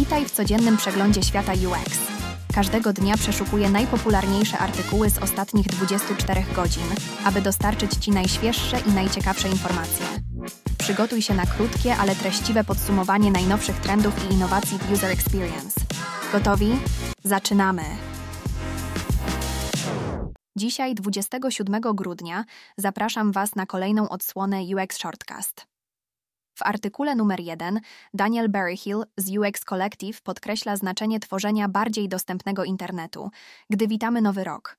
Witaj w codziennym przeglądzie świata UX. Każdego dnia przeszukuję najpopularniejsze artykuły z ostatnich 24 godzin, aby dostarczyć Ci najświeższe i najciekawsze informacje. Przygotuj się na krótkie, ale treściwe podsumowanie najnowszych trendów i innowacji w User Experience. Gotowi? Zaczynamy! Dzisiaj, 27 grudnia, zapraszam Was na kolejną odsłonę UX Shortcast. W artykule numer 1 Daniel Berryhill z UX Collective podkreśla znaczenie tworzenia bardziej dostępnego internetu, gdy witamy nowy rok.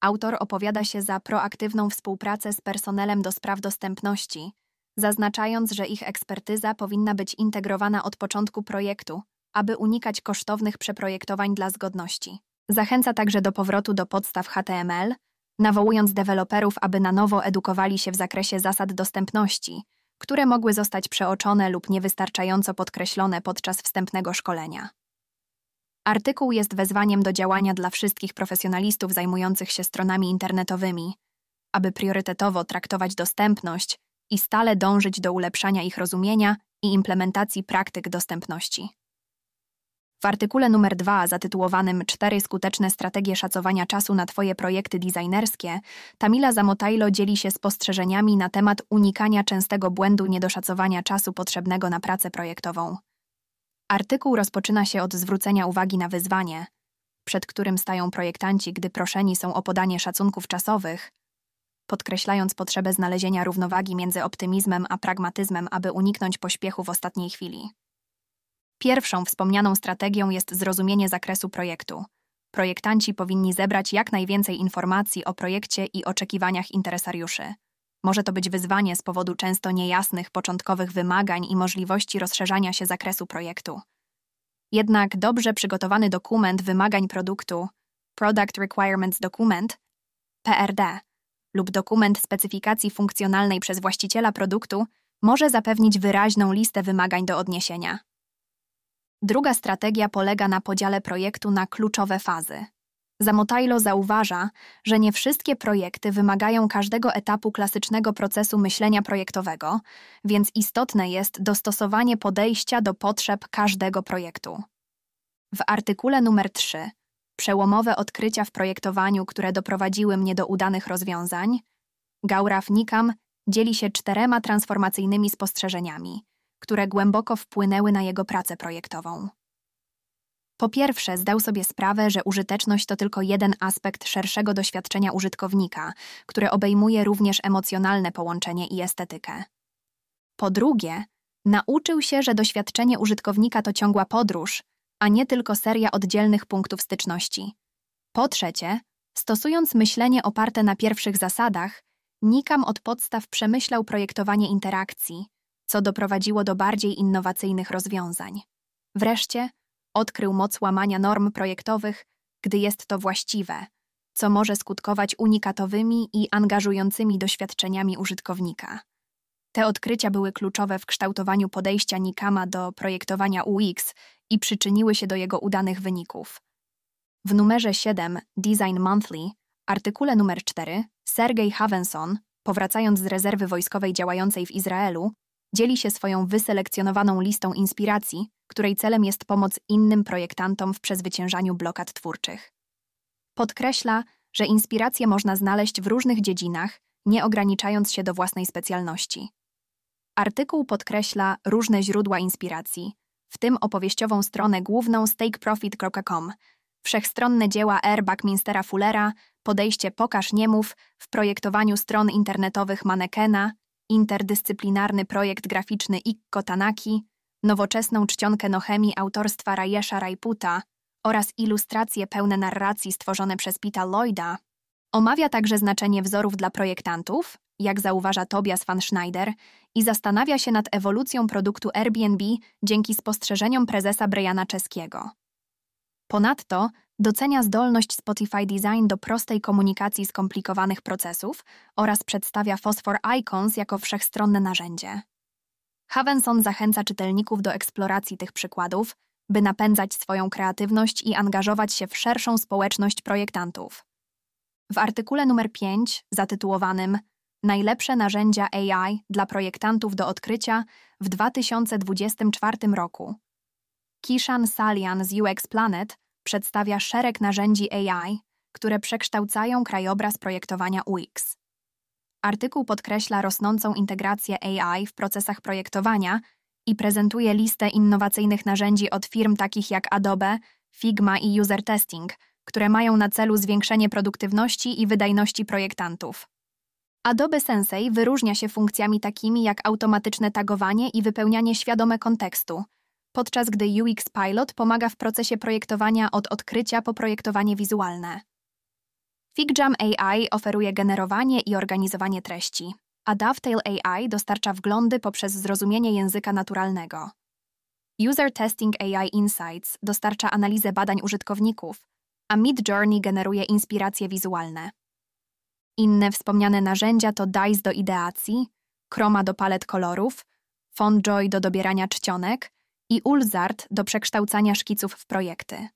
Autor opowiada się za proaktywną współpracę z personelem do spraw dostępności, zaznaczając, że ich ekspertyza powinna być integrowana od początku projektu, aby unikać kosztownych przeprojektowań dla zgodności. Zachęca także do powrotu do podstaw HTML, nawołując deweloperów, aby na nowo edukowali się w zakresie zasad dostępności, które mogły zostać przeoczone lub niewystarczająco podkreślone podczas wstępnego szkolenia. Artykuł jest wezwaniem do działania dla wszystkich profesjonalistów zajmujących się stronami internetowymi, aby priorytetowo traktować dostępność i stale dążyć do ulepszania ich rozumienia i implementacji praktyk dostępności. W artykule numer 2 zatytułowanym Cztery skuteczne strategie szacowania czasu na Twoje projekty designerskie, Tamila Zamotajlo dzieli się spostrzeżeniami na temat unikania częstego błędu niedoszacowania czasu potrzebnego na pracę projektową. Artykuł rozpoczyna się od zwrócenia uwagi na wyzwanie, przed którym stają projektanci, gdy proszeni są o podanie szacunków czasowych, podkreślając potrzebę znalezienia równowagi między optymizmem a pragmatyzmem, aby uniknąć pośpiechu w ostatniej chwili. Pierwszą wspomnianą strategią jest zrozumienie zakresu projektu. Projektanci powinni zebrać jak najwięcej informacji o projekcie i oczekiwaniach interesariuszy. Może to być wyzwanie z powodu często niejasnych początkowych wymagań i możliwości rozszerzania się zakresu projektu. Jednak dobrze przygotowany dokument wymagań produktu, Product Requirements Document, PRD, lub dokument specyfikacji funkcjonalnej przez właściciela produktu może zapewnić wyraźną listę wymagań do odniesienia. Druga strategia polega na podziale projektu na kluczowe fazy. Zamotajlo zauważa, że nie wszystkie projekty wymagają każdego etapu klasycznego procesu myślenia projektowego, więc istotne jest dostosowanie podejścia do potrzeb każdego projektu. W artykule numer 3 Przełomowe odkrycia w projektowaniu, które doprowadziły mnie do udanych rozwiązań, Gaurav Nikam dzieli się czterema transformacyjnymi spostrzeżeniami – które głęboko wpłynęły na jego pracę projektową. Po pierwsze, zdał sobie sprawę, że użyteczność to tylko jeden aspekt szerszego doświadczenia użytkownika, które obejmuje również emocjonalne połączenie i estetykę. Po drugie, nauczył się, że doświadczenie użytkownika to ciągła podróż, a nie tylko seria oddzielnych punktów styczności. Po trzecie, stosując myślenie oparte na pierwszych zasadach, Nikam od podstaw przemyślał projektowanie interakcji, co doprowadziło do bardziej innowacyjnych rozwiązań. Wreszcie odkrył moc łamania norm projektowych, gdy jest to właściwe, co może skutkować unikatowymi i angażującymi doświadczeniami użytkownika. Te odkrycia były kluczowe w kształtowaniu podejścia Nikama do projektowania UX i przyczyniły się do jego udanych wyników. W numerze 7 Design Monthly, artykule numer 4, Sergej Havenson, powracając z rezerwy wojskowej działającej w Izraelu, Dzieli się swoją wyselekcjonowaną listą inspiracji, której celem jest pomoc innym projektantom w przezwyciężaniu blokad twórczych. Podkreśla, że inspiracje można znaleźć w różnych dziedzinach, nie ograniczając się do własnej specjalności. Artykuł podkreśla różne źródła inspiracji, w tym opowieściową stronę główną stakeprofit.com, wszechstronne dzieła R. Buckminstera Fullera, podejście Pokaż nie mów w projektowaniu stron internetowych Manekena interdyscyplinarny projekt graficzny Ikko Tanaki, nowoczesną czcionkę Nohemi autorstwa Rajesha Rajputa oraz ilustracje pełne narracji stworzone przez Pita Lloyda, omawia także znaczenie wzorów dla projektantów, jak zauważa Tobias van Schneider, i zastanawia się nad ewolucją produktu Airbnb dzięki spostrzeżeniom prezesa Briana Czeskiego. Ponadto docenia zdolność Spotify Design do prostej komunikacji skomplikowanych procesów oraz przedstawia Phosphor Icons jako wszechstronne narzędzie. Havenson zachęca czytelników do eksploracji tych przykładów, by napędzać swoją kreatywność i angażować się w szerszą społeczność projektantów. W artykule numer 5, zatytułowanym Najlepsze narzędzia AI dla projektantów do odkrycia w 2024 roku, Kishan Salian z UX Planet przedstawia szereg narzędzi AI, które przekształcają krajobraz projektowania UX. Artykuł podkreśla rosnącą integrację AI w procesach projektowania i prezentuje listę innowacyjnych narzędzi od firm takich jak Adobe, Figma i User Testing, które mają na celu zwiększenie produktywności i wydajności projektantów. Adobe Sensei wyróżnia się funkcjami takimi jak automatyczne tagowanie i wypełnianie świadome kontekstu, podczas gdy UX Pilot pomaga w procesie projektowania od odkrycia po projektowanie wizualne. FigJam AI oferuje generowanie i organizowanie treści, a Dovetail AI dostarcza wglądy poprzez zrozumienie języka naturalnego. User Testing AI Insights dostarcza analizę badań użytkowników, a Midjourney generuje inspiracje wizualne. Inne wspomniane narzędzia to Dice do ideacji, Chroma do palet kolorów, FontJoy do dobierania czcionek i Ulzart do przekształcania szkiców w projekty.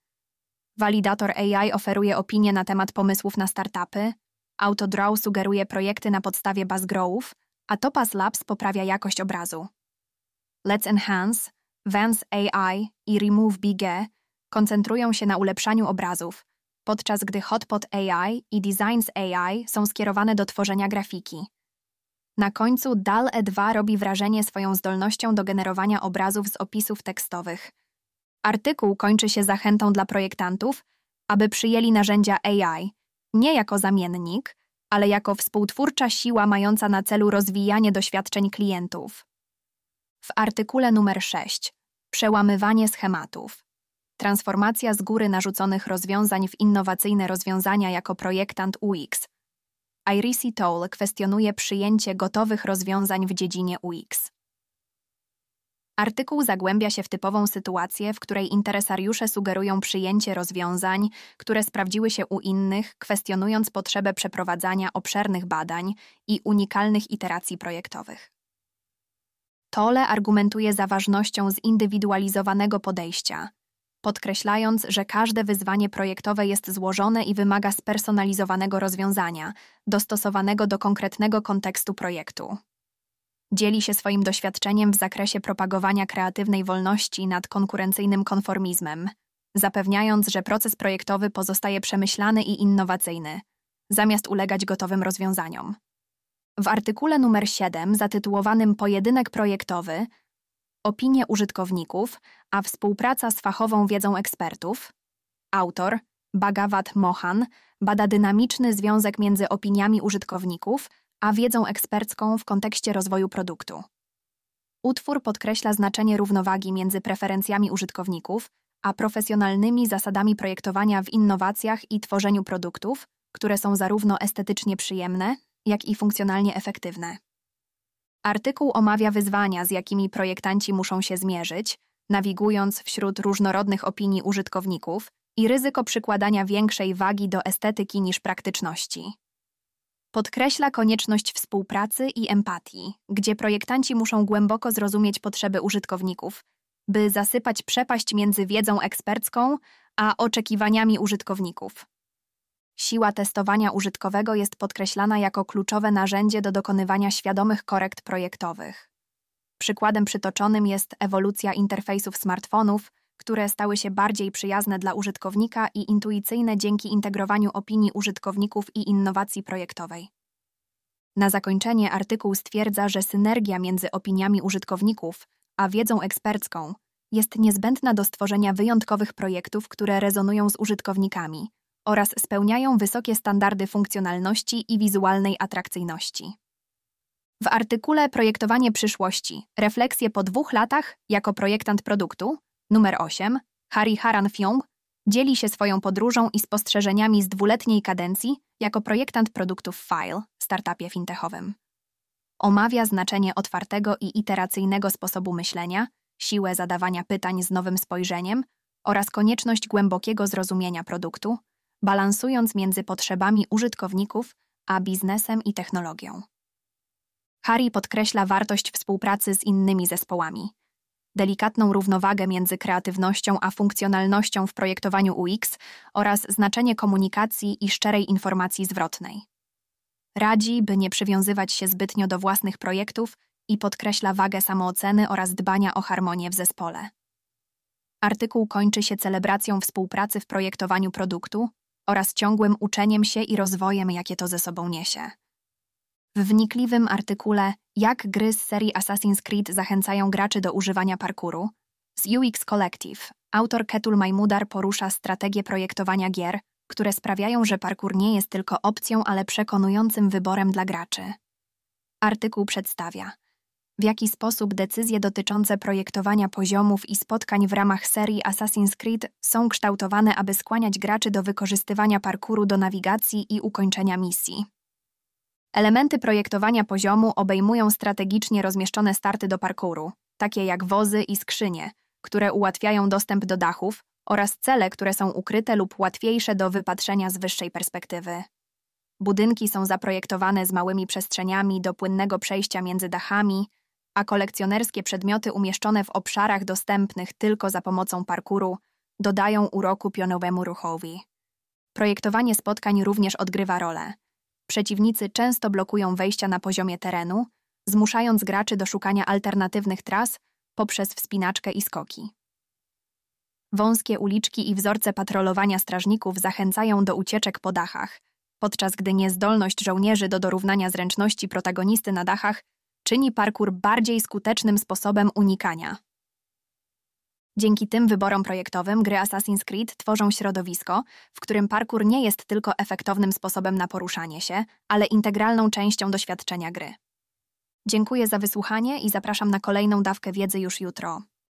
Validator AI oferuje opinie na temat pomysłów na startupy, Autodraw sugeruje projekty na podstawie BuzzGrowów, a Topaz Labs poprawia jakość obrazu. Let's Enhance, Vance AI i Remove BG koncentrują się na ulepszaniu obrazów, podczas gdy Hotpot AI i Designs AI są skierowane do tworzenia grafiki. Na końcu DAL E2 robi wrażenie swoją zdolnością do generowania obrazów z opisów tekstowych. Artykuł kończy się zachętą dla projektantów, aby przyjęli narzędzia AI nie jako zamiennik, ale jako współtwórcza siła mająca na celu rozwijanie doświadczeń klientów. W artykule numer 6 Przełamywanie schematów. Transformacja z góry narzuconych rozwiązań w innowacyjne rozwiązania jako projektant UX. Irisi Toll kwestionuje przyjęcie gotowych rozwiązań w dziedzinie UX. Artykuł zagłębia się w typową sytuację, w której interesariusze sugerują przyjęcie rozwiązań, które sprawdziły się u innych, kwestionując potrzebę przeprowadzania obszernych badań i unikalnych iteracji projektowych. Tole argumentuje za ważnością zindywidualizowanego podejścia, podkreślając, że każde wyzwanie projektowe jest złożone i wymaga spersonalizowanego rozwiązania, dostosowanego do konkretnego kontekstu projektu. Dzieli się swoim doświadczeniem w zakresie propagowania kreatywnej wolności nad konkurencyjnym konformizmem, zapewniając, że proces projektowy pozostaje przemyślany i innowacyjny, zamiast ulegać gotowym rozwiązaniom. W artykule numer 7 zatytułowanym Pojedynek projektowy Opinie użytkowników, a współpraca z fachową wiedzą ekspertów, autor Bhagawat Mohan bada dynamiczny związek między opiniami użytkowników a wiedzą ekspercką w kontekście rozwoju produktu. Utwór podkreśla znaczenie równowagi między preferencjami użytkowników a profesjonalnymi zasadami projektowania w innowacjach i tworzeniu produktów, które są zarówno estetycznie przyjemne, jak i funkcjonalnie efektywne. Artykuł omawia wyzwania, z jakimi projektanci muszą się zmierzyć, nawigując wśród różnorodnych opinii użytkowników i ryzyko przykładania większej wagi do estetyki niż praktyczności. Podkreśla konieczność współpracy i empatii, gdzie projektanci muszą głęboko zrozumieć potrzeby użytkowników, by zasypać przepaść między wiedzą ekspercką a oczekiwaniami użytkowników. Siła testowania użytkowego jest podkreślana jako kluczowe narzędzie do dokonywania świadomych korekt projektowych. Przykładem przytoczonym jest ewolucja interfejsów smartfonów, które stały się bardziej przyjazne dla użytkownika i intuicyjne dzięki integrowaniu opinii użytkowników i innowacji projektowej. Na zakończenie artykuł stwierdza, że synergia między opiniami użytkowników a wiedzą ekspercką jest niezbędna do stworzenia wyjątkowych projektów, które rezonują z użytkownikami oraz spełniają wysokie standardy funkcjonalności i wizualnej atrakcyjności. W artykule Projektowanie przyszłości refleksje po dwóch latach jako projektant produktu Numer 8. Harry Haran Fiong dzieli się swoją podróżą i spostrzeżeniami z dwuletniej kadencji jako projektant produktów File, startupie fintechowym. Omawia znaczenie otwartego i iteracyjnego sposobu myślenia, siłę zadawania pytań z nowym spojrzeniem oraz konieczność głębokiego zrozumienia produktu, balansując między potrzebami użytkowników a biznesem i technologią. Harry podkreśla wartość współpracy z innymi zespołami – delikatną równowagę między kreatywnością a funkcjonalnością w projektowaniu UX oraz znaczenie komunikacji i szczerej informacji zwrotnej. Radzi, by nie przywiązywać się zbytnio do własnych projektów i podkreśla wagę samooceny oraz dbania o harmonię w zespole. Artykuł kończy się celebracją współpracy w projektowaniu produktu oraz ciągłym uczeniem się i rozwojem, jakie to ze sobą niesie. W wnikliwym artykule Jak gry z serii Assassin's Creed zachęcają graczy do używania parkouru, z UX Collective autor Ketul Majmudar porusza strategię projektowania gier, które sprawiają, że parkour nie jest tylko opcją, ale przekonującym wyborem dla graczy. Artykuł przedstawia, w jaki sposób decyzje dotyczące projektowania poziomów i spotkań w ramach serii Assassin's Creed są kształtowane, aby skłaniać graczy do wykorzystywania parkouru do nawigacji i ukończenia misji. Elementy projektowania poziomu obejmują strategicznie rozmieszczone starty do parkouru, takie jak wozy i skrzynie, które ułatwiają dostęp do dachów, oraz cele, które są ukryte lub łatwiejsze do wypatrzenia z wyższej perspektywy. Budynki są zaprojektowane z małymi przestrzeniami do płynnego przejścia między dachami, a kolekcjonerskie przedmioty umieszczone w obszarach dostępnych tylko za pomocą parkuru dodają uroku pionowemu ruchowi. Projektowanie spotkań również odgrywa rolę. Przeciwnicy często blokują wejścia na poziomie terenu, zmuszając graczy do szukania alternatywnych tras poprzez wspinaczkę i skoki. Wąskie uliczki i wzorce patrolowania strażników zachęcają do ucieczek po dachach, podczas gdy niezdolność żołnierzy do dorównania zręczności protagonisty na dachach czyni parkour bardziej skutecznym sposobem unikania. Dzięki tym wyborom projektowym gry Assassin's Creed tworzą środowisko, w którym parkour nie jest tylko efektownym sposobem na poruszanie się, ale integralną częścią doświadczenia gry. Dziękuję za wysłuchanie i zapraszam na kolejną dawkę wiedzy już jutro.